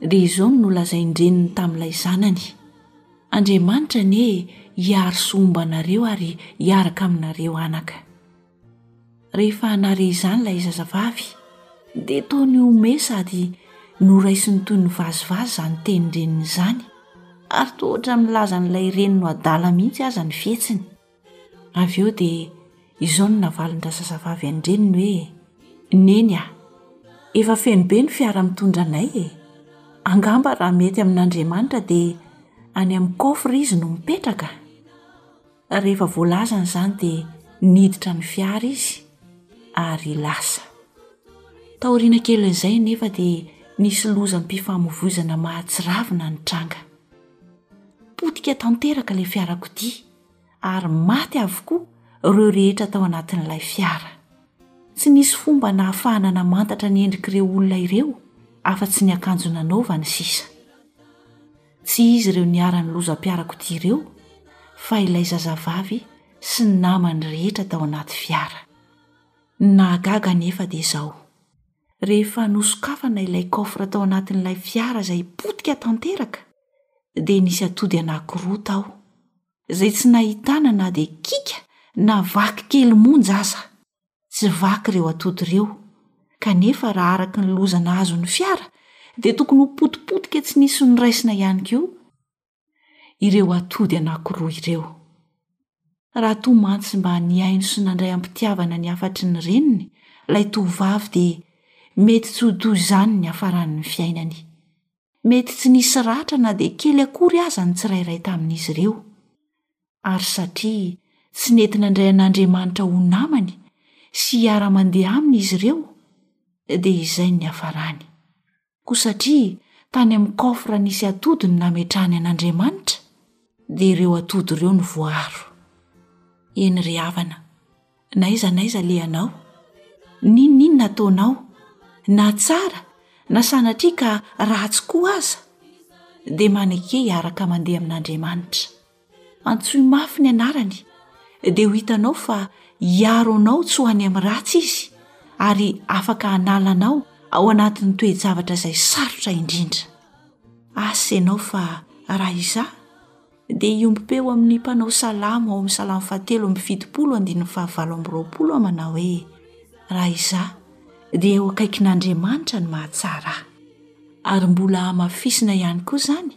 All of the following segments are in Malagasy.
dia izao no nolazain-dreniny tamin'ilay zanany, Andriamanitra anie hiaro sy homba anareo ary hiaraka aminareo anaka. Rehefa nahare izany ilay zazavavy, dia toa nihomehy sady noraisiny toy ny vazivazy izany tenin-dreniny izany, ary toa ohatran'ny nilaza an'ilay reniny ho adala mihitsy aza ny fihetsiny. Avy eo dia izao no navalin-drazazavavy an-dreniny hoe, Neny a! efa feno be ny fiara mitondra anay e! angamba raha mety amin'Andriamanitra dia any amin'ny coffre izy no mipetraka? Rehefa voalazany izany dia niditra ny fiara izy ary lasa. Taoriana kelin'izay anefa dia nisy lozam-pifamoivoizana mahatsiravina nitranga. Potika tanteraka ilay fiarakodia. ary maty avokoa ireo rehetra tao anatin'ilay fiara. Tsy nisy fomba nahafahana namantatra ny endrik'ireo olona ireo afa-tsy ny akanjo nanaovany sisa. Tsy izy ireo niharan'ny lozam-piarakodia ireo fa ilay zazavavy sy ny namany rehetra tao anaty fiara. Ny nahagaga anefa dia izao, rehefa nosokafana ilay coffre tao anatin'ilay fiara izay potika tanteraka dia nisy atody anankiroa tao, izay tsy nahitana na dia kika na vaky kely monja aza. Tsy vaky ireo atody ireo, kanefa raha araka ny loza nahazo ny fiara dia tokony ho potipotika tsy nisy noraisina ihany koa. ireo atody anankiroa ireo. Raha toa mantsy mba nihaino sy nandray am-pitiavana ny hafatry ny reniny ilay tovovavy dia mety tsy ho toy izany ny hafaran'ny fiainany. Mety tsy nisy ratra na dia kely akory aza ny tsirairay tamin'izy ireo. Ary satria tsy nety nandray an'Andriamanitra ho namany sy hiara-mandeha aminy izy ireo, dia izay ny niafarany. Koa satria tany amin'ny coffre nisy atody no nametrahany an'Andriamanitra, dia ireo atody ireo no voaaro. Eny ry havana, n'aiza n'aiza alehanao, n'inon'inona ataonao, na tsara na sanatria ka ratsy koa aza, dia maneke hiaraka mandeha amin'Andriamanitra. Antsoy mafy ny anarany, dia ho hitanao fa hiaro anao tsy ho any amin'ny ratsy izy, ary afaka hanala anao ao anatin'ny toe-javatra izay sarotra indrindra. Asa ianao fa raha izaho, dia hiombom-peo amin'ny mpanao salamo ao amin'ny salamo fahatelo amby fitopolo andininy fahavalo amby roapolo aho manao hoe, Raha izaho, dia eo akaikin'Andriamanitra no mahatsara ahy. Ary mbola hamafisina ihany koa izany,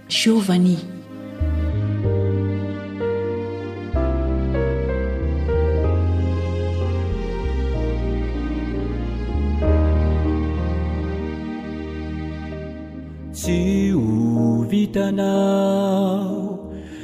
Giovanni. Tsy ho vitanao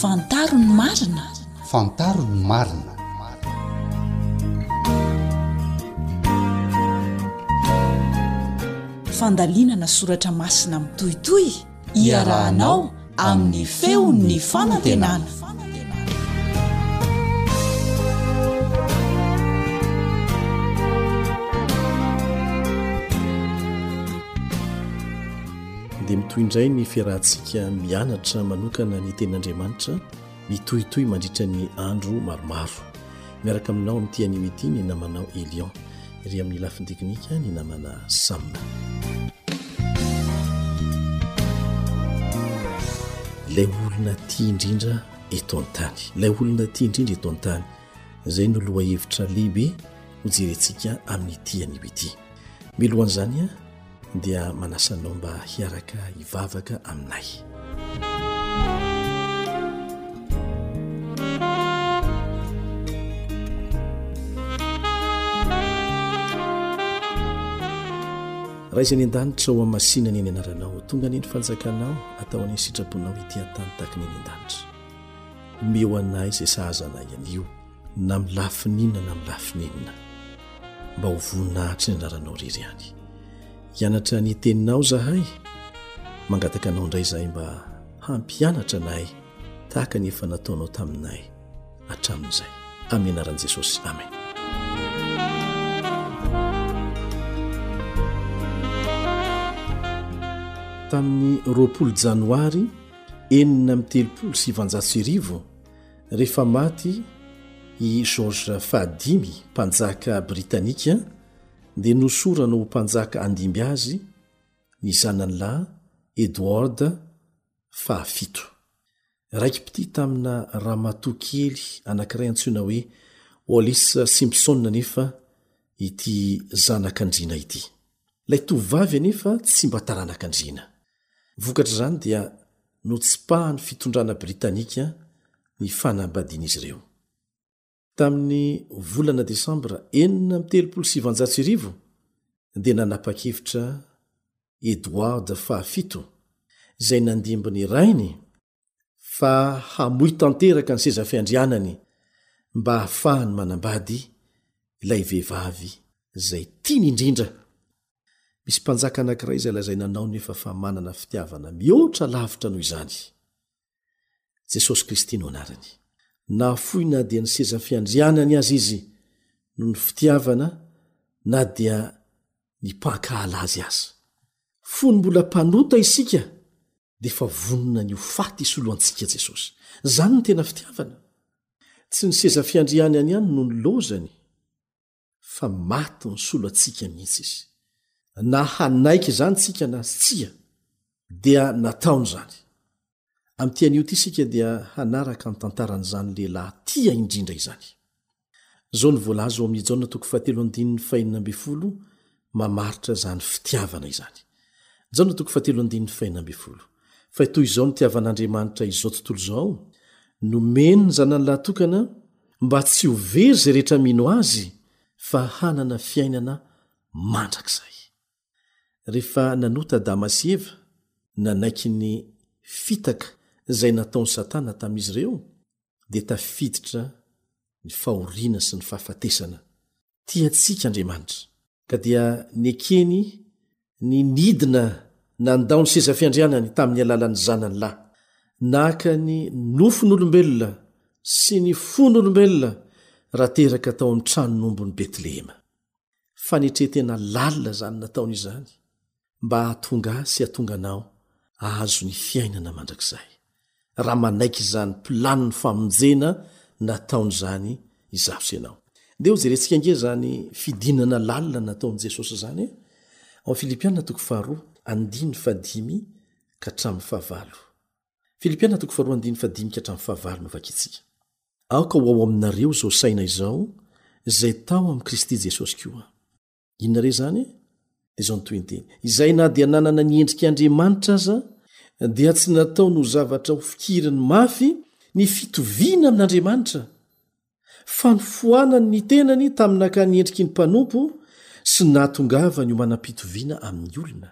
fantaro ny marina fantaro ny marina fandalinana soratra masina mitohitoy iarahanao amin'ny feon'ny fanantenana. Dia mitoy indray ny fiarahantsika mianatra manokana ny tenin'Andriamanitra mitohitohy mandritra ny andro maromaro. Miaraka aminao amin'ity anio ity ny namanao Elion. ery amin'ny lafiny teknika ny namana Sam. Ilay olona tia indrindra eto an-tany, ilay olona tia indrindra eto an-tany, izay no lohahevitra lehibe hojerentsika amin'ny ity anio ity. Milohan'izany a, dia manasa anao mba hiaraka hivavaka aminay. Raisy any an-danitra ho hamasinany ny anaranao, tonga ny ny fanjakanao atao any sitraponao ity an-tany takiny any an-danitra. Omeo anay izay sahaza anay anio. na amin'ny lafiny inona na amin'ny lafiny inona mba ho voninahitry ny anaranao irery ihany hianatra ny teninao zahay mangataka anao indray zahay mba hampianatra anay tahaka ny efa nataonao taminay hatramin'izay amin'ny anaran'i jesosy amen tamin'ny roapolo janoary enina amin'ny telopolo sy vanjatso irivo Rehefa maty i George fahadimy, mpanjaka britanika, dia nohosorana ho mpanjaka handimby azy ny zanany lahy Edward fahafito. Raiki-pitia tamina ramatoa kely anankiray antsoina hoe Wallis Simpson anefa ity zanak'andriana ity. Ilay tovovavy anefa tsy mba taranak'andriana. Vokatr'izany dia notsipahan'ny fitondrana Britanika ny fanambadian'izy ireo. Tamin'ny volana Desambra enina amby telopolo sy sivanjato sy arivo dia nanapa-kevitra Edward fahafito, izay nandimby ny rainy, fa hamoy tanteraka ny seza fiandrianany mba hahafahany manambady ilay vehivavy izay tiany indrindra. Misy mpanjaka anankiray izay lazaina anao nefa fa manana fitiavana mihoatra lavitra noho izany. Jesosy Kristy no anarany. Nahafoy na dia ny seza fiandrianany aza izy noho ny fitiavana na dia ny mpankahala azy aza. Fony mbola mpanota isika dia efa vonona ny ho faty hisolo antsika Jesosy. Izany ny tena fitiavana. Tsy ny seza fiandrianany ihany no nilozany fa maty nisolo antsika mihitsy izy. Na hanaiky izany tsika na tsia dia nataony izany. Amin'ity anio ity isika dia hanaraka ny tantaran'izany lehilahy tia indrindra izany. Izao no voalaza ao amin'i Jaona toko fahatelo andininy fahenina ambin'ny folo mamaritra izany fitiavana izany. Jaona toko fahatelo andininy fahenina ambin'ny folo. Fa toy izao nitiavan'Andriamanitra izao tontolo izao, nomeny ny zanany lahatokana mba tsy ho very izay rehetra mino azy fa hanana fiainana mandrakizay. Rehefa nanota Adama sy Eva, nanaiky ny fitaka izay nataon'i Satana tamin'izy ireo, dia tafiditra ny fahoriana sy ny fahafatesana. Tia antsika Andriamanitra. Ka dia nekeny ny nidina nandao ny seza fiandrianany tamin'ny alalan'ny Zanany lahy. Naka ny nofon'olombelona sy ny fon'olombelona raha teraka tao amin'ny tranon'ombin'i Betlehema. Fanetren-tena lalina izany nataony izany, mba hahatonga ahy sy hahatonga anao hahazo ny fiainana mandrakizay, raha manaiky izany planon'ny famonjena nataony izany izaho sy ianao. Ndeha hojerentsika ange izany fidinana lalina nataon'i Jesosy izany e! Ao Filipiana toko faharoa, andininy fahadimy ka hatramin'ny fahavalo. Filipiana toko faharoa andininy fahadimy ka hatramin'ny fahavalo no vakintsika. Aoka ho ao aminareo izao saina izao izay tao amin'i Kristy Jesosy koa. Inona re izany? Dia izao ny tohinteny, Izay na dia nanana ny endrik' Andriamanitra aza, dia tsy nataony ho zavatra ho fikiriny mafy ny fitoviana amin' Andriamanitra, fa nofoanany ny tenany tamin'ny naka ny endriky ny mpanompo sy nahatongavany ho manam-pitoviana amin'ny olona.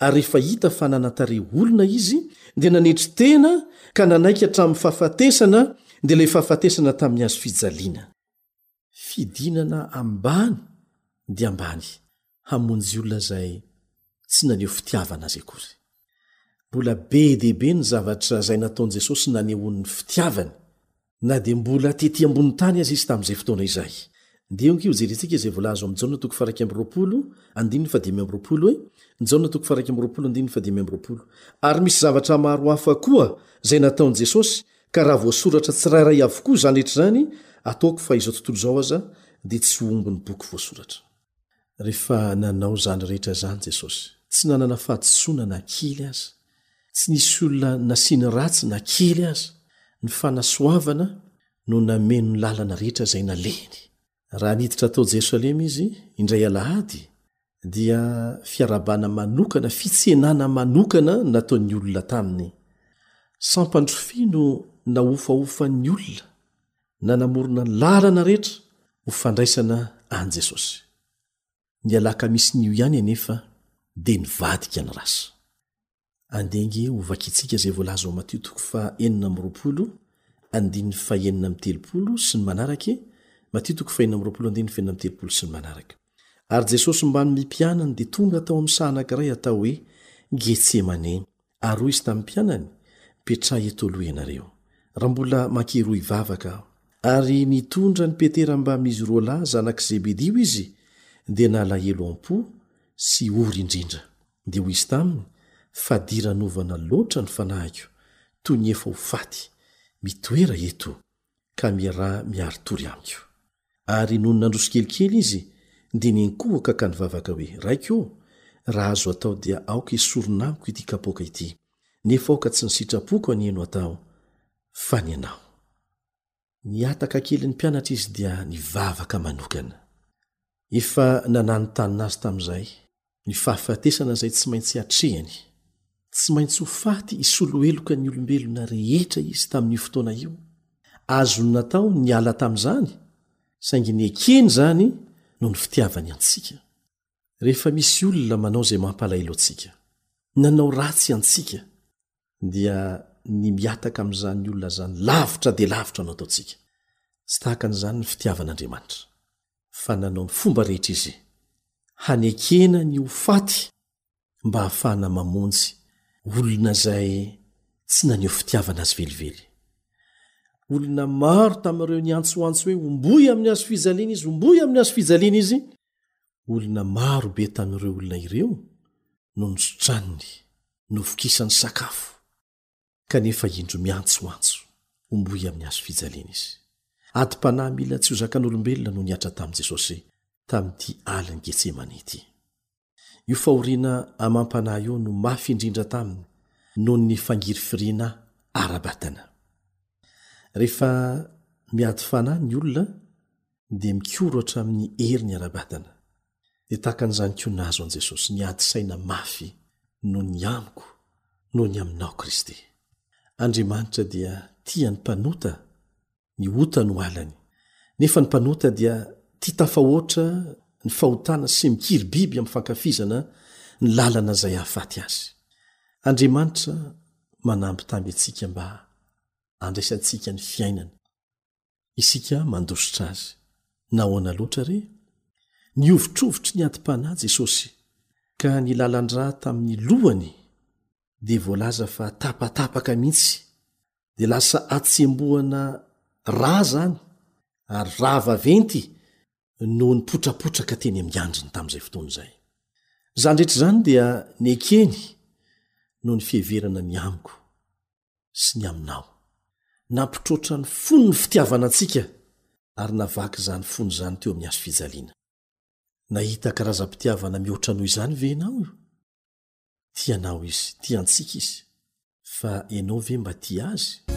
ary rehefa hita fa nanantare olona izy dia nanetry tena ka nanaiky hatramin'ny fahafatesana dia ilay fahafatesana tamin'ny hazo fijaliana. Fidinana ambany dia ambany hamonjy olona izay tsy naneho fitiavana azy akory. Mbola be dia be ny zavatra izay nataon'i Jesosy nanehoany ny fitiavany. na dia mbola tetỳ ambonin'ny tany aza izy tamin'izay fotoana izay. Dia hoy koa hojerentsika izay voalaza ao amin'ny Jaona toko faha-iraika amby roapolo, andininy fahadimy amby roapolo hoe, Jaona toko faha-iraika amby roapolo, andininy fahadimy amby roapolo. Ary misy zavatra maro hafa koa izay nataon'i Jesosy, ka raha voasoratra tsirairay avokoa izany rehetra izany ataoko fa izao tontolo izao aza dia tsy ho ombin'ny boky voasoratra. Rehefa nanao izany rehetra izany Jesosy, tsy nanana fahadisoana na kely aza. Tsy nisy olona nasiany ratsy na kely aza. Ny fanasoavana no nameno ny lalana rehetra izay nalehiny. Raha niditra tao Jerosalema Izy, indray Alahady, dia fiarahabana manokana, fitsenana manokana no nataon'ny olona taminy. Sampan-drofia no nahofahofan'ny olona. nanamorona ny lalana rehetra ho fandraisana an'i Jesosy. Ny alakamisin'io ihany anefa dia nivadika ny rasa. Andeha ange ho vakintsika izay voalaza ao Matio toko faha enina amby roapolo andininy faha enina amby telopolo sy ny manaraka e Matio toko faha enina amby roapolo andininy faha enina amby telopolo sy ny manaraka. Ary Jesosy mbamin'ny mpianany dia tonga tao amin'ny saha anankiray atao hoe Getsemane Ary hoy izy tamin'ny mpianany, Petraho eto aloha ianareo, raha mbola mankehiroa hivavaka aho. Ary nitondra an'i Petera mbamin'izy roa lahy zanak'i Zebedio izy, dia nalahelo am-po sy ory indrindra. Dia hoy izy taminy, Fadiranovana loatra ny fanahiko, toy ny efa ho faty. Mitoera eto! Camera miari-tory amiko. Ary nony nandroso tsikelikely izy dia ninkohoka ka nivavaka hoe, Raiko ô! Raha azo atao dia aoka esorina amiko ity kapoaka ity. Nefa aoka tsy ny sitrapoko anie no atao, fa ny Anao. Nihataka kely ny mpianatra izy dia nivavaka manokana. Efa nananontanona azy tamin'izay ny fahafatesana izay tsy maintsy hatrehany. Tsy maintsy ho faty hisolo heloka ny olombelona rehetra izy tamin'io fotoana io. Azony natao ny niala tamin'izany, saingy nekeny izany noho ny fitiavany antsika. Rehefa misy olona manao izay mampalahelo antsika, nanao ratsy antsika, dia ny mihataka amin'izany olona izany lavitra dia lavitra no ataontsika. Tsy tahaka an'izany ny fitiavan'Andriamanitra, fa nanao ny fomba rehetra Izy hanekena ny ho faty mba hahafahana mamonjy olona izay tsy naneho fitiavana Azy velively. Olona maro tamin'ireo niantsoantso hoe, Homboy amin'ny hazo fijaliana Izy! Homboy amin'ny hazo fijaliana Izy! olona maro be tamin'ireo olona ireo no nosotraniny, novokisany sakafo, kanefa indro miantsoantso homboy amin'ny hazo fijaliana izy. Adim-panahy mila tsy ho zakan'olombelona no nihatra tamin'i Jesosy tamin'ity alin'i Getsemane ity. Io fahoriana amam-panahy io no mafy indrindra taminy noho ny fangirifiriana ara-batana. Rehefa miady fanahy ny olona dia mikoro hatramin'ny heriny ara-batana, dia tahaka an'izany koa nahazo an'i Jesosy niady saina mafy noho ny amiko, noho ny aminao Kristy. Andriamanitra dia tia ny mpanota, ny ota no alany, nefa ny mpanota dia tia tafahoatra ny fahotana sy mikiribiby amin'ny fankafizana ny lalana izay hahafaty azy. Andriamanitra manambitamby antsika mba handraisantsika ny fiainana, isika mandositra azy. Nahoana loatra re? Nihovitrovitry ny adim-panahy Jesosy, ka ny lalan-drà tamin'ny lohany dia voalaza fa tapatapaka mihitsy, dia lasa hatsembohana rà izany, ary rà vaventy no nipotrapotraka teny amin'ny andriny tamin'izay fotoana izay. Izany rehetra izany dia nekeny noho ny fiheverana ny amiko. sy ny aminao. Nampitroatra ny fony ny fitiavana antsika ary navaky izany fony izany teo amin'ny hazo fijaliana. Nahita karazam-pitiavana mihoatra noho izany ve ianao? Tia anao izy, tia antsika izy. Fa ianao ve mba tia azy?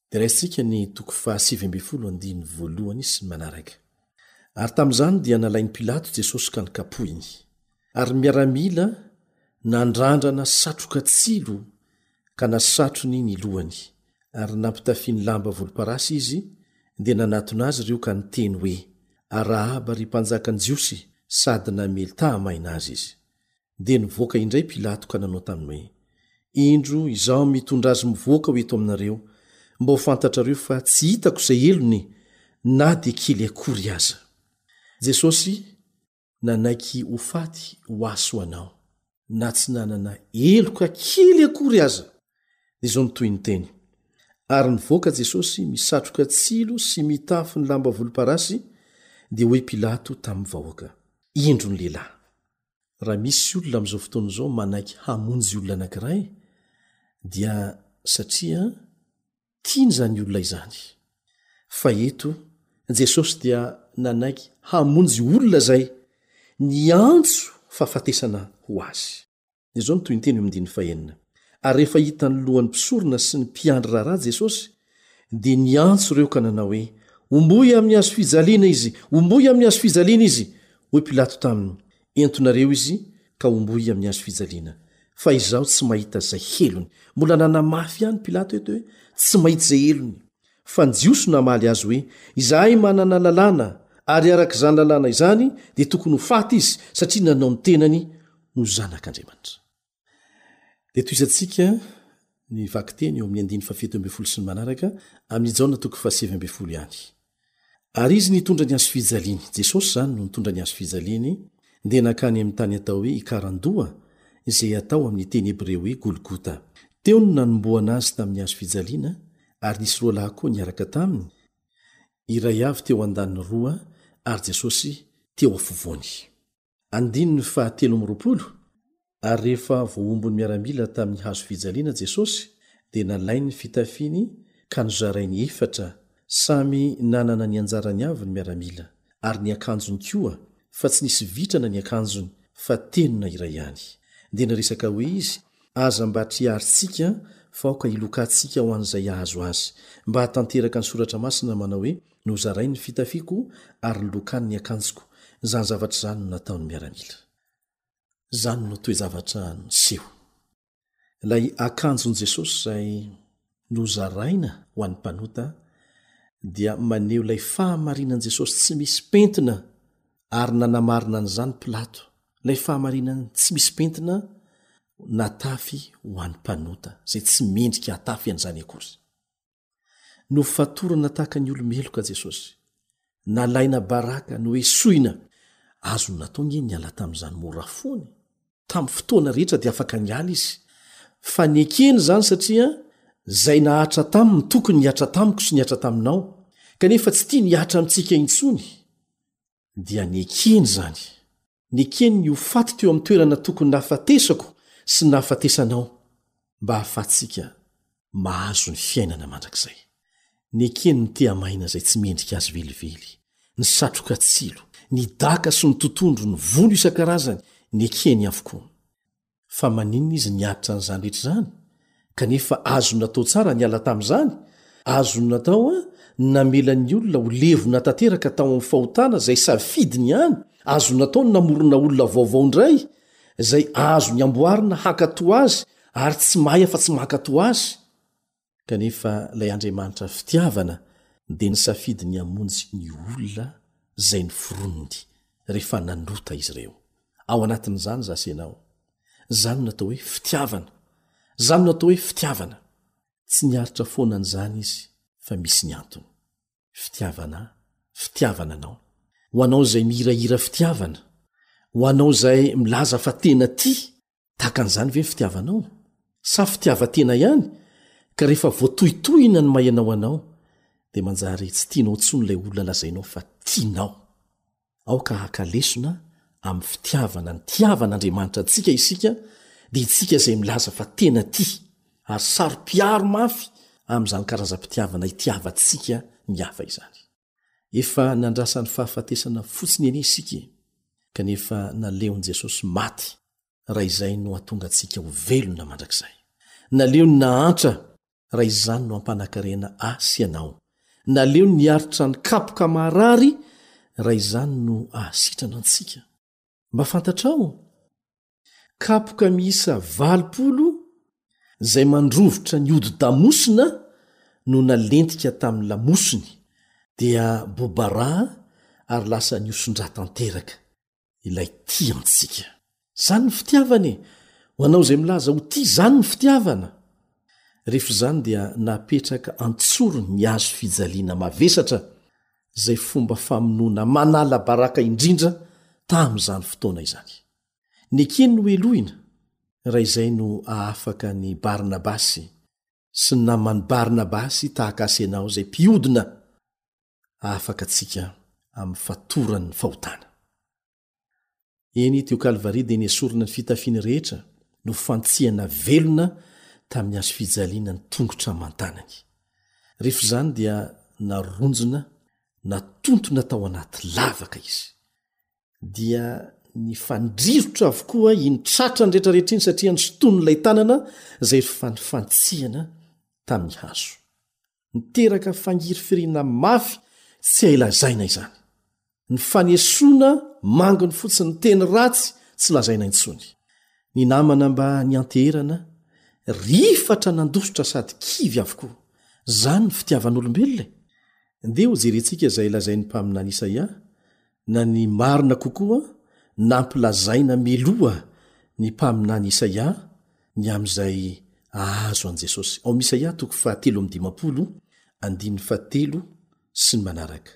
dia raisintsika ny toko faha sivy ambin'ny folo andininy voalohany sy ny manaraka. Ary tamin'izany dia nalain'i Pilato Jesosy ka nokapohiny. Ary ny miaramila nandrandrana satroka tsilo ka nasatrony ny lohany, ary nampitafiany lamba volomparasy izy, dia nanatona azy ireo ka niteny hoe, Arahaba ry mpanjakan'ny Jiosy! sady namely taha-maina azy izy. Dia nivoaka indray Pilato ka nanao taminy hoe, Indro izaho mitondra azy mivoaka ho eto aminareo, mba ho fantatrareo fa tsy hitako izay helony na dia kely akory aza. Jesosy nanaiky ho faty ho hasoanao, na tsy nanana heloka kely akory aza. Dia izao no tohin'ny teny, Ary nivoaka Jesosy misatroka tsilo sy mitafy ny lamba volomparasy, dia hoy Pilato tamin'ny vahoaka, Indro ny lehilahy. Raha misy olona amin'izao fotoana izao manaiky hamonjy olona anankiray, dia satria tiany izany olona izany. Fa eto, Jesosy dia nanaiky hamonjy olona izay niantso fahafatesana ho azy. Izao no tohinteny eo amin'ny andininy fahenina, Ary rehefa hitan'ny lohan'ny mpisorona sy ny mpiandry raharaha Jesosy, Dia niantso ireo ka nanao hoe, Omboy amin'ny hazo fijaliana izy! Omboy amin'ny hazo fijaliana izy! Hoy Pilato taminy, Entonareo izy ka omboy amin'ny hazo fijaliana. Fa izaho tsy mahita izay helony. Mbola nanamafy ihany Pilato eto hoe tsy mahita izay helony. Fa ny Jiosy namaly azy hoe, Izahay manana lalàna, ary araka izany lalàna izany dia tokony ho faty izy, satria nanao ny tenany ho Zanak'Andriamanitra. Dia tohizantsika ny vakiteny eo amin'ny andininy fahafito ambin'ny folo sy ny manaraka amin'i Jaona toko fahasivy ambin'ny folo ihany. Ary izy nitondra ny hazo fijaliany, Jesosy izany no nitondra ny hazo fijaliany, dia nankany amin'ny tany atao hoe Ikarandoha, izay atao amin'ny teny hebreo hoe Golgota. Teo no nanombohana azy tamin'ny hazo fijaliana, ary nisy roa lahy koa niaraka taminy, iray avy teo andaniny roa, ary Jesosy teo afovoany. Andininy faha telo amby roapolo, Ary rehefa voaombon'ny miaramila tamin'ny hazo fijaliana Jesosy, dia nalainy ny fitafiany ka nozarainy efatra, samy nanana ny anjarany avy ny miaramila, ary ny akanjony koa, fa tsy nisy vitrana ny akanjony, fa tenona iray ihany. Dia niresaka hoe izy, Aza mba triarintsika, fa aoka hilokantsika ho an'izay hahazo azy, mba hahatanteraka ny soratra masina manao hoe, Nozarainy ny fitafiako ary nolokany ny akanjoko. Izany zavatra izany no nataon'ny miaramila. Izany no toe-javatra niseho. Ilay akanjon'i Jesosy izay nozaraina ho an'ny mpanota dia maneho ilay fahamarinan'i Jesosy tsy misy pentina ary nanamarina an'izany Pilato, ilay fahamarinany tsy misy pentina natafy ho an'ny mpanota izay tsy mendrika hatafy an'izany akory. Nofatorana tahaka ny olo-meloka Jesosy. Nalaina baraka, noesoina. Azony natao ange ny hiala tamin'izany mora foana e! Tamin'ny fotoana rehetra dia afaka niala Izy. Fa nekeny izany satria izay nahatra Taminy tokony nihatra tamiko sy nihatra taminao, kanefa tsy tiany hihatra amintsika intsony, dia nekeny izany. Nekeny ny ho faty teo amin'ny toerana tokony nahafatesako sy nahafatesanao mba hahafahantsika mahazo ny fiainana mandrakizay. Nekeny ny tehamaina izay tsy mendrika azy velively, ny satroka tsilo, ny daka sy ny totondro, ny vono isan-karazany, nekeny avokoa. fa maninona izy niaritra an'izany rehetra izany? Kanefa azony natao tsara niala tamin'izany, azony natao an, namela ny olona ho levona tanteraka tao amin'ny fahotana izay safidiny ihany, azony natao ny namorona olona vaovao indray izay azony amboarina hankatoa azy ary tsy mahay afa-tsy mankatoa azy. kanefa ilay Andriamanitra fitiavana dia nisafidy ny hamonjy ny olona izay noforoniny rehefa nanota izy ireo. Ao anatin'izany za sy ianao. Izany no atao hoe fitiavana. Izany no atao hoe fitiavana. Tsy niaritra foana an'izany izy fa misy ny antony. Fitiavana, fitiavana anao. Ho anao izay mihirahira fitiavana, ho anao izay milaza fa tena tia, Tahaka an'izany ve ny fitiavanao? Sa fitiavan-tena ihany ka rehefa voatohitohina ny maha ianao anao, dia manjary tsy tianao intsony ilay olona lazainao fa tianao? Aoka haka lesona amin'ny fitiavana nitiavan'Andriamanitra antsika isika, dia isika izay milaza fa tena tia, ary saro-piaro mafy amin'izany karazam-pitiavana itiavantsika ny hafa izany. Efa nandrasa ny fahafatesana fotsiny anie isika e! kanefa naleon'i Jesosy maty raha izay no hahatonga antsika ho velona mandrakizay. Naleony nahantra raha izany no hampanakarena ahy sy ianao. Naleony niaritra ny kapoka maharary raha izany no hahasitrana antsika. Mba fantatrao? Kapoka miisa valopolo izay mandrovitra ny hodi-damosina no nalentika tamin'ny lamosiny, dia bobara ary lasa nihoson-drà tanteraka ilay tia antsika. Izany ny fitiavana e! Ho anao izay milaza ho tia, izany ny fitiavana! Rehefa izany dia napetraka an-tsorony ny hazo fijaliana mavesatra izay fomba famonoana manala baraka indrindra tamin'izany fotoana izany. Nekeny nohelohina, raha izay no ahafaka an'i Barnabasy sy ny naman'i Barnabasy tahaka Asenao izay mpiodina, hahafaka antsika amin'ny fatoran'ny fahotana. Eny, teo Kalvary dia nesorina ny fitafiany rehetra, nofantsihana velona tamin'ny hazo fijaliana ny tongotra aman-tanany. Rehefa izany dia naronjona, natontona tao anaty lavaka izy. Dia nifandrirotra avokoa iny tratrany rehetrarehetra iny satria nosintonin'ilay tanana izay efa nifantsihana tamin'ny hazo. niteraka fangirifiriana mafy tsy hay lazaina izany. Ny fanesoana mangony fotsiny teny ratsy tsy lazaina intsony. Ny namana mba nianteherana rifatra nandositra sady kivy avokoa. Izany ny fitiavan'olombelona e! Ndeha hojerentsika izay lazain'ny mpaminany Isaia na ny marina kokoa nampilazaina miloha ny mpaminany isaia ny amin'izay ahazo an'i jesosy ao am isaia toko fahatelo am dimampolo andininy fahatelo sy ny manaraka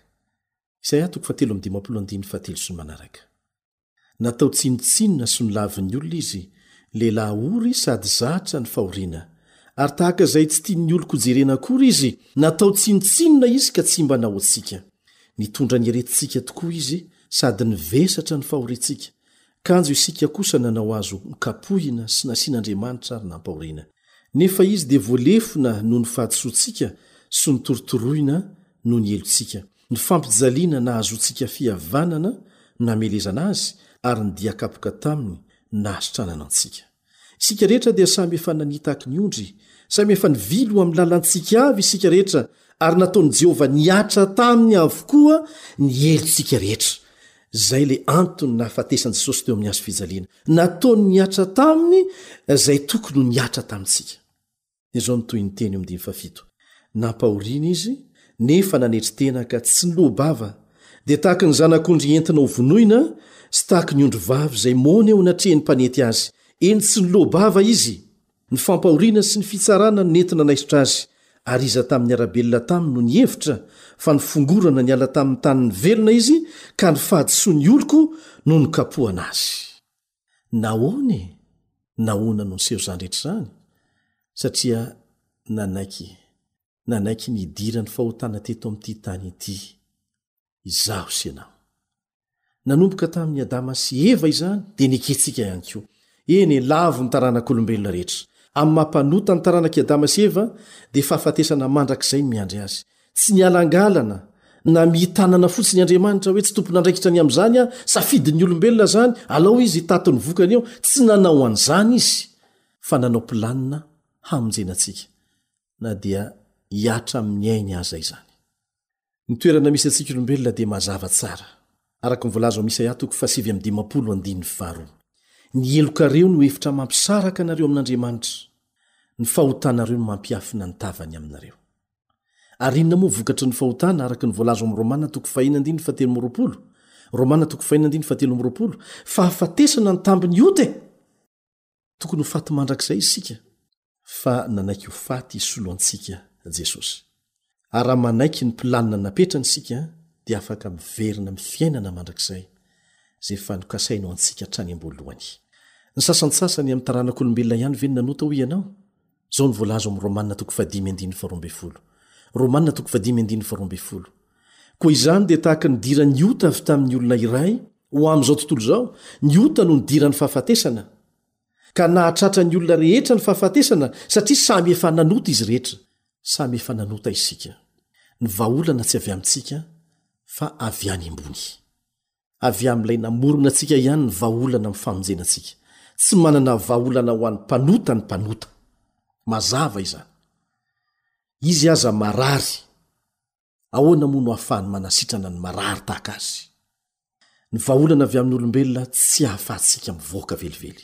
isaia toko fahatelo am dimampolo andininy fahatelo sy ny manaraka natao tsinotsinona sy ny lavin'ny olona izy lehilahy ory sady zatra ny fahoriana ary tahaka izay tsy tian'ny oloko jerena akory izy natao tsinotsinona izy ka tsy mba nahoantsika Nitondra ny herentsika tokoa izy sady nivesatra ny fahoriantsika. Kanjo isika kosa nanao azy ho kapohina sy nasian'Andriamanitra ary nampahoriana. Nefa izy dia voalefona noho ny fahadisoantsika sy notorotoroina noho ny helotsika. Ny fampijaliana nahazoantsika fihavanana namelezana azy ary ny dia kapoka taminy nahasitranana antsika. Isika rehetra dia samy efa nanitaky ny ondry, samy efa nivily ho amin'ny lalantsika avy isika rehetra, ary nataon'i Jehovah nihatra taminy avokoa ny helotsika rehetra. Izay ilay antony nahafatesan'i Jesosy teo amin'ny hazo fijaliana. Nataony nihatra taminy izay tokony ho nihatra tamintsika. izao no tohiny teny omin dimy fafito nampahoriana izy nefa nanetry tena ka tsy nyloa-bava dia tahaka ny zanak'ondry entina ho vonoina sy tahaka ny ondry vavy izay moana eo anatrehan'ny mpanety azy eny tsy nyloa-bava izy ny fampahoriana sy ny fitsarana no nentina naisotra azy ary iza tamin'ny arabelona taminy no nihevitra fa ny fongorana niala tamin'ny tanin'ny velona izy ka ny fahadisoan'ny oloko no nokapohana azy Nahoana e? Nahoana no niseho izany rehetra izany? Satria nanaiky, nanaiky ny hidiran'ny fahotana teto amin'ity tany ity, izaho sy ianao. Nanomboka tamin'i Adama sy Eva izany, dia nekentsika ihany koa. Eny e, lavo ny taranak'olombelona rehetra. Amin'ny maha mpanota ny taranak'i Adama sy Eva, dia fahafatesana mandrakizay ny miandry azy. Tsy mialangalana na mihitanana fotsiny Andriamanitra hoe tsy tompon'andraikitra ny amin'izany aho, safidin'ny olombelona izany, alao izy hitaty ny vokany eo, tsy nanao an'izany izy fa nanao planina hamonjena antsika na dia hiatra amin'ny ainy aza izany. Ny toerana misy antsika olombelona dia mazava tsara, araka ny voalaza ao amin'ny Isaia toko fahasivy amby dimampolo andininy faharoa, Ny helokareo no efitra mampisaraka anareo amin'Andriamanitra, ny fahotanareo no mampiafina ny tavany aminareo. Ary inona moa vokatry ny fahotana araka ny voalaza ao amin'ny Romana toko fahiny andininy fahatelo amby roapolo? Romana toko fahiny andininy fahatelo amby roapolo, fahafatesana ny tambin'ny ota e! Tokony ho faty mandrakizay isika fa nanaiky ho faty hisolo antsika Jesosy. Ary raha manaiky ny planina napetrany isika dia afaka miverina amin'ny fiainana mandrakizay izay fanokasainy ho antsika hatrany am-boalohany. Ny sasantsasany amin'ny taranak'olombelona ihany ve no nanota hoy ianao? Izao no voalaza ao amin'ny Romana toko fahadimy andininy faharoa ambin'ny folo. Romana toko fahadimy andininy faharoa ambin'ny folo. Koa izany dia tahaka ny diran'ny ota avy tamin'ny olona iray ho amin'izao tontolo izao, ny ota no nidiran'ny fahafatesana, ka nahatratra ny olona rehetra ny fahafatesana satria samy efa nanota izy rehetra. Samy efa nanota isika. Ny vahaolana tsy avy amintsika fa avy any ambony. avy amin'ilay namorona antsika ihany ny vahaolana amin'ny famonjena antsika. Tsy manana vahaolana ho an'ny mpanota ny mpanota. Mazava izany. Izy aza marary, ahoana moa no ahafahany manasitrana ny marary tahaka azy? Ny vahaolana avy amin'olombelona tsy ahafahantsika mivoaka velively.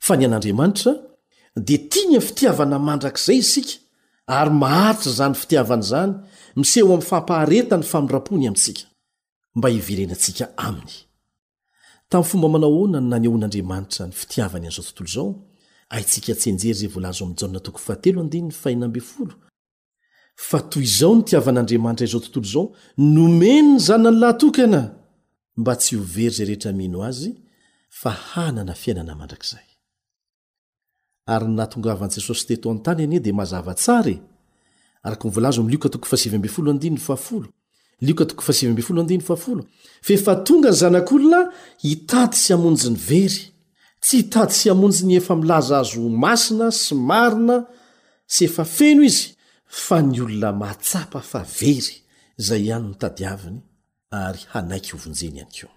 Fa ny an'Andriamanitra dia tia ny fitiavana mandrakizay isika ary maharitra izany fitiavana izany miseho amin'ny fampaharetan'ny famindram-pony amintsika, mba hiverenantsika aminy. Tamin'ny fomba manao ahoana no nanehoan'Andriamanitra ny fitiavany an'izao tontolo izao? Haintsika tsianjery izay voalaza ao amin'ny Jaona toko fahatelo andininy fahenina ambin'ny folo. fa toy izao ny tiavan'Andriamanitra izao tontolo izao, nomeny ny zanany lahatokana mba tsy ho very izay rehetra mino azy fa hanana fiainana mandrakizay. Ary ny nahatongavan'i Jesosy teto an-tany anie dia mazava tsara e! araka ny voalaza ao amin'ny Lioka toko fahasivy ambin'ny folo andininy fahafolo, Lioka toko fahasivy ambin'ny folo andininy fahafolo, F'efa tonga ny Zanak'olona hitady sy hamonjy ny very, tsy hitady sy hamonjy ny efa milaza azy ho masina sy marina sy efa feno izy, fa ny olona mahatsapa fa very izay ihany no tadiaviny ary hanaiky hovonjeny ihany koa.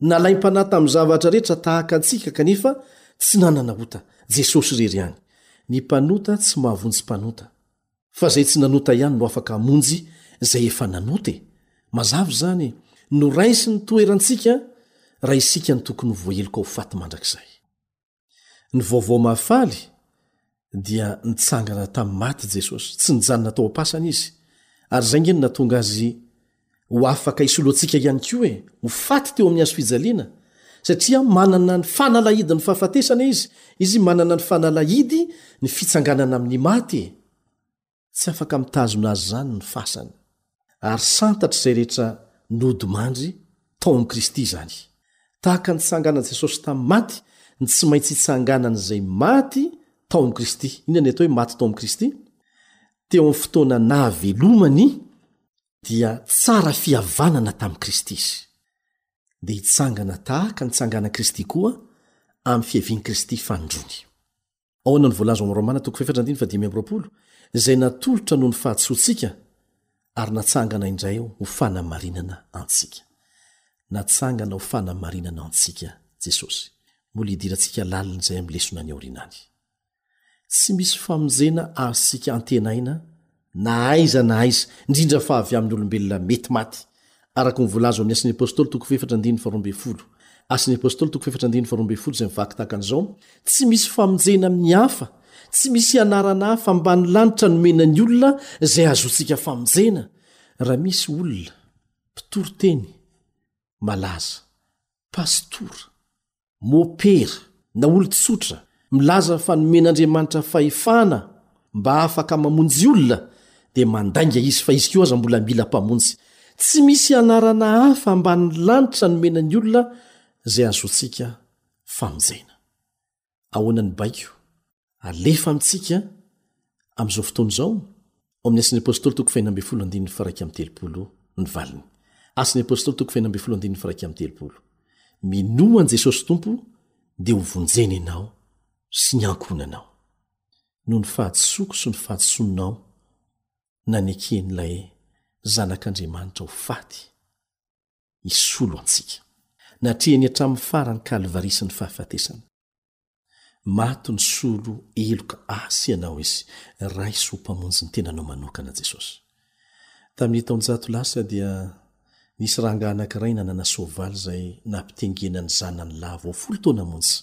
Nalaim-panahy tamin'ny zavatra rehetra tahaka antsika kanefa tsy nanana ota. Jesosy irery ihany. Ny mpanota tsy mahavonjy mpanota. Fa izay tsy nanota ihany no afaka hamonjy izay efa nanota e! Mazava izany e! Noraisiny toerantsika raha isika no tokony ho voaheloka ho faty mandrakizay. Ny vaovao mahafaly dia nitsangana tamin'ny maty Jesosy, tsy nijanona tao am-pasana izy, ary izay ange no nahatonga azy ho afaka hisolo antsika ihany koa e, ho faty teo amin'ny hazo fijaliana, satria manana ny fanalahidin'ny fahafatesana izy, izy manana ny fanalahidy ny fitsanganana amin'ny maty e. Tsy afaka mitazona azy izany ny fasany, ary santatra izay rehetra nodimandry tao amin'i Kristy izany. Tahaka ny tsanganan'i Jesosy tamin'ny maty, ny tsy maintsy itsanganan'izay maty tao amin'i Kristy. Inona ny atao hoe maty tao amin'i Kristy? Teo amin'ny fotoana nahavelomany dia tsara fihavanana tamin'i Kristy izy. Dia hitsangana tahaka ny tsanganan'i Kristy koa amin'ny fiavian'i Kristy fanindroany. Ahoana no voalaza ao amin'ny Romana toko fahefatra andininy fahadimy amby roapolo, izay natolotra noho ny fahadisoantsika ary natsangana indray ho fanamarinana antsika? Natsangana ho fanamarinana antsika Jesosy. Mbola hidirantsika lalina izay amin'ny lesona any aoriana any. Tsy misy famonjena azontsika antenaina na aiza na aiza, indrindra fa avy amin'ny olombelona mety maty, araka ny voalaza ao amin'ny Asan'ny Apostoly toko fahefatra andininy faharoa ambin'ny folo. Asan'ny Apostoly toko fahefatra andininy faharoa ambin'ny folo izay mivaky tahaka an'izao, Tsy misy famonjena amin'ny hafa, tsy misy anarana hafa ambany lanitra nomena ny olona izay hahazoantsika famonjena, raha misy olona, mpitoriteny, malaza, pastora, Mopera, na olon-tsotra, milaza fa nomen'Andriamanitra fahefana mba afaka mamonjy olona, dia mandainga izy fa izy koa aza mbola mila Mpamonjy. Tsy misy anarana hafa ambanin'ny lanitra nomena ny olona izay ahazoantsika famonjena. Ahoana ny baiko? alefa amintsika amin'izao fotoana izao? Ao amin'ny Asan'ny Apôstôly toko fahina ambin'ny folo andininy faha iraika amby telopolo ny valiny. Asan'ny Apôstôly toko fahina ambin'ny folo andininy faha iraika amby telopolo. Minoa an'i Jesosy Tompo dia ho vonjena ianao sy ny ankohonanao. Noho ny fahadisoako sy ny fahadisoanao no naneken'ilay Zanak'Andriamanitra ho faty hisolo antsika. Natrehiny hatramin'ny faran'ny Kalvary sy ny fahafatesana. Maty nisolo heloka Azy ianao Izy, raiso ho Mpamonjy ny tenanao manokana Jesosy. Tamin'ny taonjato lasa dia nisy rangahy anankiray nanana soavaly izay nampitengena ny zanany lahy vao folo taona monja.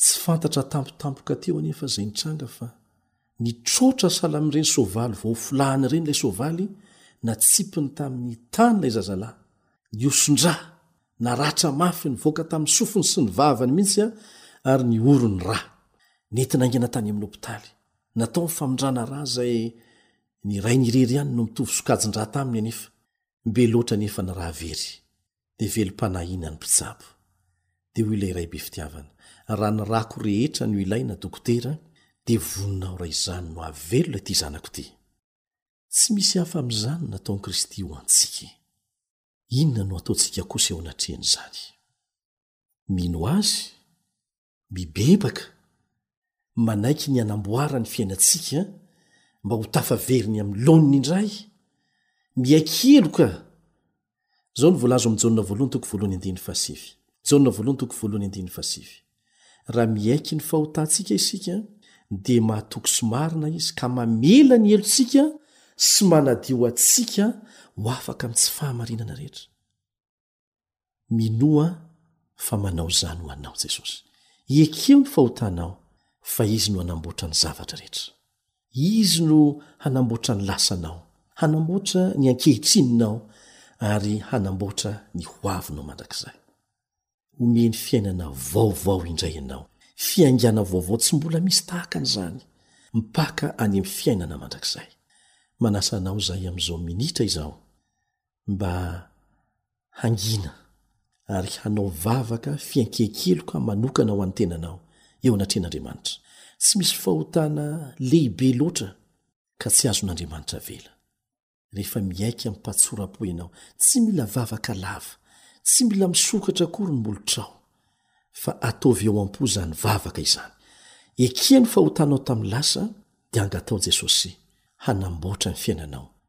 Tsy fantatra tampotampoka teo anefa izay nitranga fa Nitroatra sahala amin'ireny soavaly vao folahana ireny ilay soavaly natsipiny tamin'ny tany ilay zazalahy. Nihoson-drà, naratra mafy, nivoaka tamin'ny sofiny sy ny vavany mihitsy ary ny orony rà. Nentina haingana tany amin'ny hopitaly. Natao ny famindrana rà izay ny rainy irery ihany no mitovy sokajin-drà taminy anefa. Be loatra anefa ny rà very. dia velom-panahiana ny mpitsabo. Dia hoy ilay Ray be fitiavana, Raha ny rako rehetra no ilaina, dokotera, dia vonona aho raha izany no hahavelona ity zanako ity. Tsy misy hafa amin'izany no nataon'i Kristy ho antsika. Inona no hataontsika kosa eo anatrehan'izany? Mino Azy Mibebaka, manaiky ny hanamboara ny fiainantsika mba ho tafaveriny amin'ny laoniny indray. Miaiky heloka! Izao no voalaza ao amin'ny Jaona voalohany toko voalohany andininy fahasivy. Jaona voalohany toko voalohany andininy fahasivy. Raha miaiky ny fahotantsika isika, dia mahatoky sy marina Izy ka mamela ny helotsika sy manadio antsika ho afaka amin'ny tsy fahamarinana rehetra. Minoa fa manao izany ho anao Jesosy. Ekeo ny fahotanao fa Izy no hanamboatra ny zavatra rehetra. Izy no hanamboatra ny lasanao, hanamboatra ny ankehitrininao ary hanamboatra ny ho avinao mandrakizay. Omeny fiainana vaovao indray ianao, fiaingana vaovao tsy mbola misy tahaka an'izany, mpaka any amin'ny fiainana mandrakizay. Manasa anao izahay amin'izao minitra izao. mba hangina ary hanao vavaka fiankiankiloka manokana ho an'ny tenanao eo anatrehan'Andriamanitra. Tsy misy fahotana lehibe loatra ka tsy azon'Andriamanitra avela. Rehefa miaiky amim-pahatsoram-po ianao, tsy mila vavaka lava, tsy mila misokatra akory ny molotrao, fa ataovy eo am-po izany vavaka izany. Ekia ny fahotanao tamin'ny lasa, dia angatao Jesosy hanamboatra ny fiainanao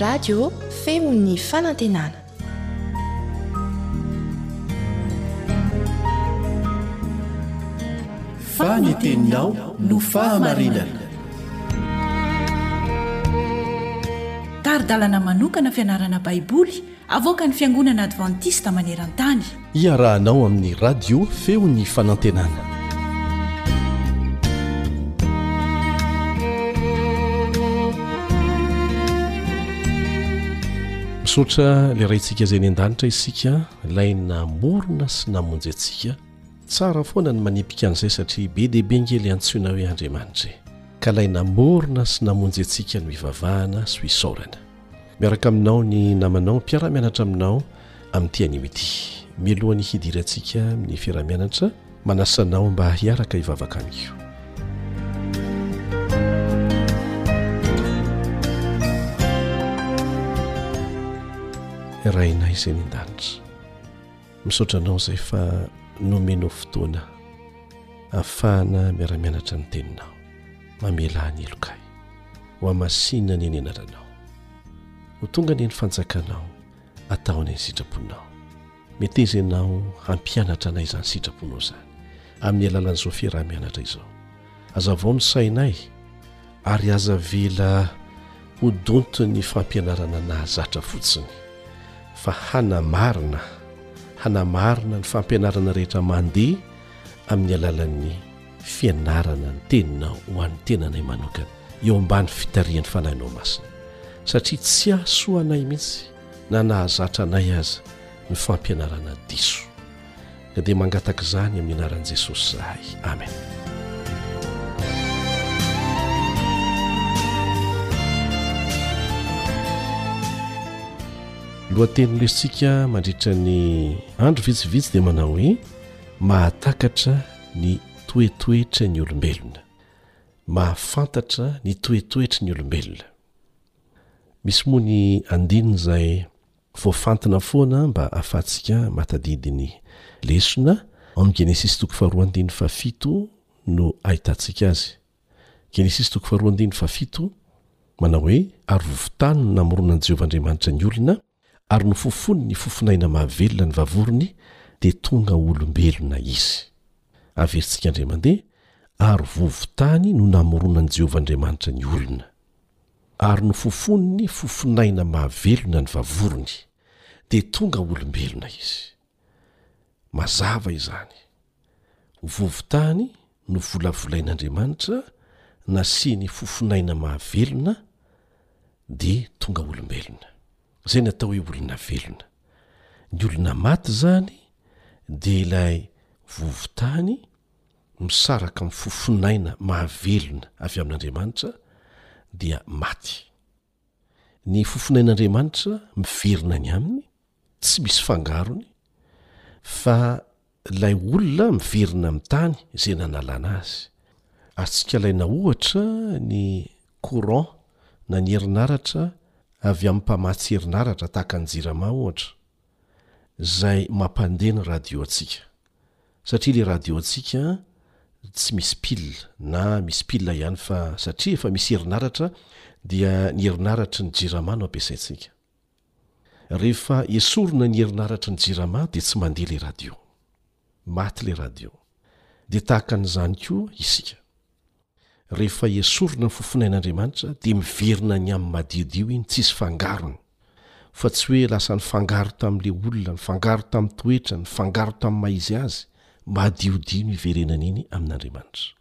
radio feon'ny fanantenana fa ny teninao no fahamarinana taridalana manokana fianarana baiboly Avoakan'ny Fiangonana Advantista maneran-tany. Iarahanao amin'ny Radio Feon'ny Fanantenana. Misaotra ilay raintsika izay ny an-danitra isika, ilay namorona sy namonjy antsika. Tsara foana ny manipika an'izay satria be dia be ange ilay antsoina hoe Andriamanitra e. Ka ilay namorona sy namonjy antsika no hivavahana sy ho isaorana. Miaraka aminao ny namanao mpiara-mianatra aminao amin'ity anio ity. Mialohan'ny hidirantsika amin'ny fiara-mianatra, manasa anao mba hiaraka hivavaka amiko. Rainay izay ny an-danitra. Misaotra anao izay fa nomenao fotoana afahana miara-mianatra ny teninao. Mamelà ny heloka ahy. Ho amasina ny eny anaranao. Ho tonga ny eny fanjakanao atao ny eny sitraponao. Meteza ianao hampianatra anay izany sitraponao izany amin'ny alalan'izao fiaraha-mianatra izao. Hazavao ny sainay ary aza avela ho donton'ny fampianarana nahazatra fotsiny fa hanamarina hanamarina ny fampianarana rehetra mandeha amin'ny alalan'ny fianarana ny teninao ho an'ny tenanay manokana eo ambany fitarihan'ny fanahinao masina satria tsy hahasoa anay mihitsy na nahazatra anay aza ny fampianarana diso ka dia mangataka izany amin'ny anaran'i Jesosy izahay amen lohateny nolesintsika mandritra ny andro vitsivitsy dia manao hoe mahatakatra ny toetoetra ny olombelona mahafantatra ny toetoetry ny olombelona misy moa ny andinina izay Voafantina foana mba ahafahantsika mahatadidy ny lesona ao amin'ny Genesisy toko faharoa andininy fahafito no ahitantsika azy. Genesisy toko faharoa andininy fahafito manao hoe, Ary vovon-tany no namoronan'i Jehovah Andriamanitra ny olona, ary nofofony ny fofon'aina mahavelona ny vavorony, dia tonga ho olombelona izy. Averintsika indray mandeha, Ary vovon-tany no namoronan'i Jehovah Andriamanitra ny olona. Ary nofofoniny fofon'aina mahavelona ny vavorony, dia tonga olombelona izy. Mazava izany. Ho vovon-tany novolavolain'Andriamanitra, nasiany fofon'aina mahavelona, dia tonga olombelona. Izay no atao hoe olona velona. Ny olona maty izany dia ilay vovon-tany, misaraka amin'ny fofonaina mahavelona avy amin'Andriamanitra dia maty. Ny fofonain'Andriamanitra miverina any Aminy, tsy misy fangarony, fa ilay olona miverina amin'ny tany izay nanalana azy. Azontsika alaina ohatra ny courant na ny herinaratra avy amin'ny mpamatsy herinaratra, tahaka ny Jirama ohatra. zay mampandeha ny radio antsika satria le radio antsika tsy misy pile na misy pile ihany fa satria efa misy herinaratra dia ny herinaratry ny jirama no ampiasaintsika rehefa esorina ny herinaratry ny jirama dia tsy mandeha le radio maty le radio. Dia tahaka an'izany koa isika. Rehefa esorina ny fofonain'Andriamanitra dia miverina ny amin'ny madiodio iny tsisy fangarony. Fa tsy hoe lasa nifangaro tamin'le olona, nifangaro tamin'ny toetrany, nifangaro tamin'ny maha izy azy. Madiodio no iverenany iny amin'Andriamanitra.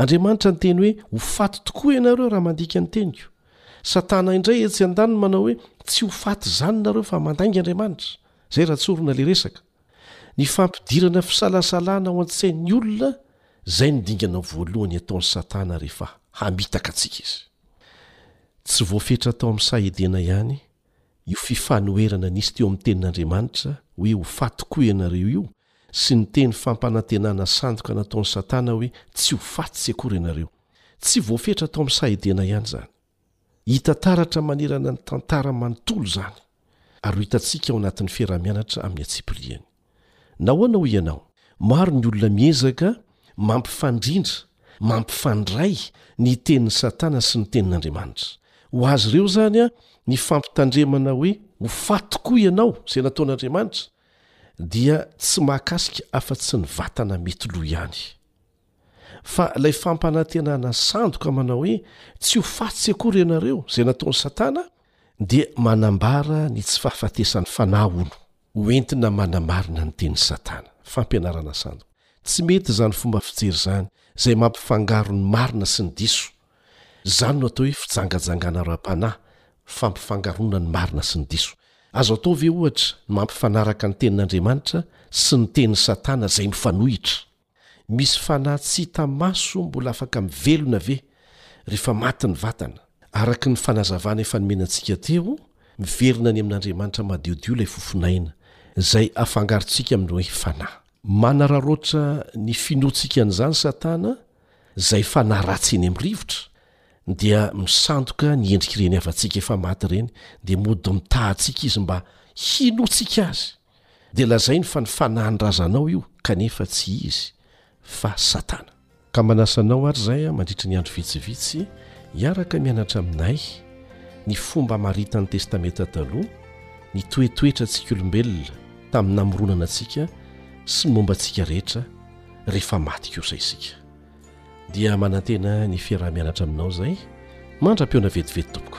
Andriamanitra niteny hoe, Ho faty tokoa ianareo raha mandika ny teniko. Satana indray etsy an-daniny manao hoe, Tsy ho faty izany nareo fa mandainga Andriamanitra. Izay raha tsorina ilay resaka. Ny fampidirana fisalasalana ao an-tsain'ny olona, izay no dingana voalohany ataon'i Satana rehefa hamitaka antsika izy. Tsy voafetra tao amin'ny saha Edena ihany io fifanoherana nisy teo amin'ny tenin'Andriamanitra hoe ho faty tokoa ianareo io sy ny teny fampanantenana sandoka nataon'i Satana hoe tsy ho faty tsy akory ianareo. Tsy voafetra tao amin'ny saha Edena ihany izany. Hita taratra manerana ny tantara manontolo izany, ary ho hitantsika ao anatin'ny fiaraha-mianatra amin'ny antsipiriany. Nahoana hoy ianao? Maro ny olona miezaka mampifandrindra, mampifandray, ny tenin'i Satana sy ny tenin'Andriamanitra. Ho azy ireo izany, ny fampitandremana hoe ho faty koa ianao, izay nataon'Andriamanitra, dia tsy mahakasika afa-tsy ny vatana mety lo ihany. Fa ilay fampanantenana sandoka manao hoe tsy ho faty akory ianareo, izay nataon'i Satana, dia manambara ny tsy fahafatesan'ny fanahy, hono, ho entina manamarina ny tenin'i Satana. Fampianarana sandoka. Tsy mety izany fomba fijery izany, izay mampifangaro ny marina sy ny diso. Izany no atao hoe fijangajangana ara-panahy, fampifangaroana ny marina sy ny diso. Azo atao ve, ohatra, ny mampifanaraka ny Tenin'Andriamanitra sy ny tenin'i Satana izay mifanohitra? Misy fanahy tsy hita maso mbola afaka mivelona ve rehefa maty ny vatana? Araka ny fanazavana efa nomena antsika teo, miverina any amin'Andriamanitra madiodio ilay fofon'aina, izay afangarontsika amin'ny hoe fanahy. Manararaotra ny finoantsika an'izany Satana izay fanahy ratsy eny amin'ny rivotra dia misandoka ny endrik'ireny havantsika efa maty ireny dia mody mitaha antsika izy mba hinoantsika azy dia lazainy fa ny fanahin'ny razanao io kanefa tsy izy fa satana ka manasa anao ary izay a mandritra ny andro vitsivitsy hiaraka mianatra aminay ny fomba amaritan'ny testamenta taloha ny toetoetra antsika olombelona tamin'ny namoronana antsika sy ny momba antsika rehetra rehefa maty kosa isika dia manantena ny fiaraha-mianatra aminao zay mandra-peona vetivety tompoko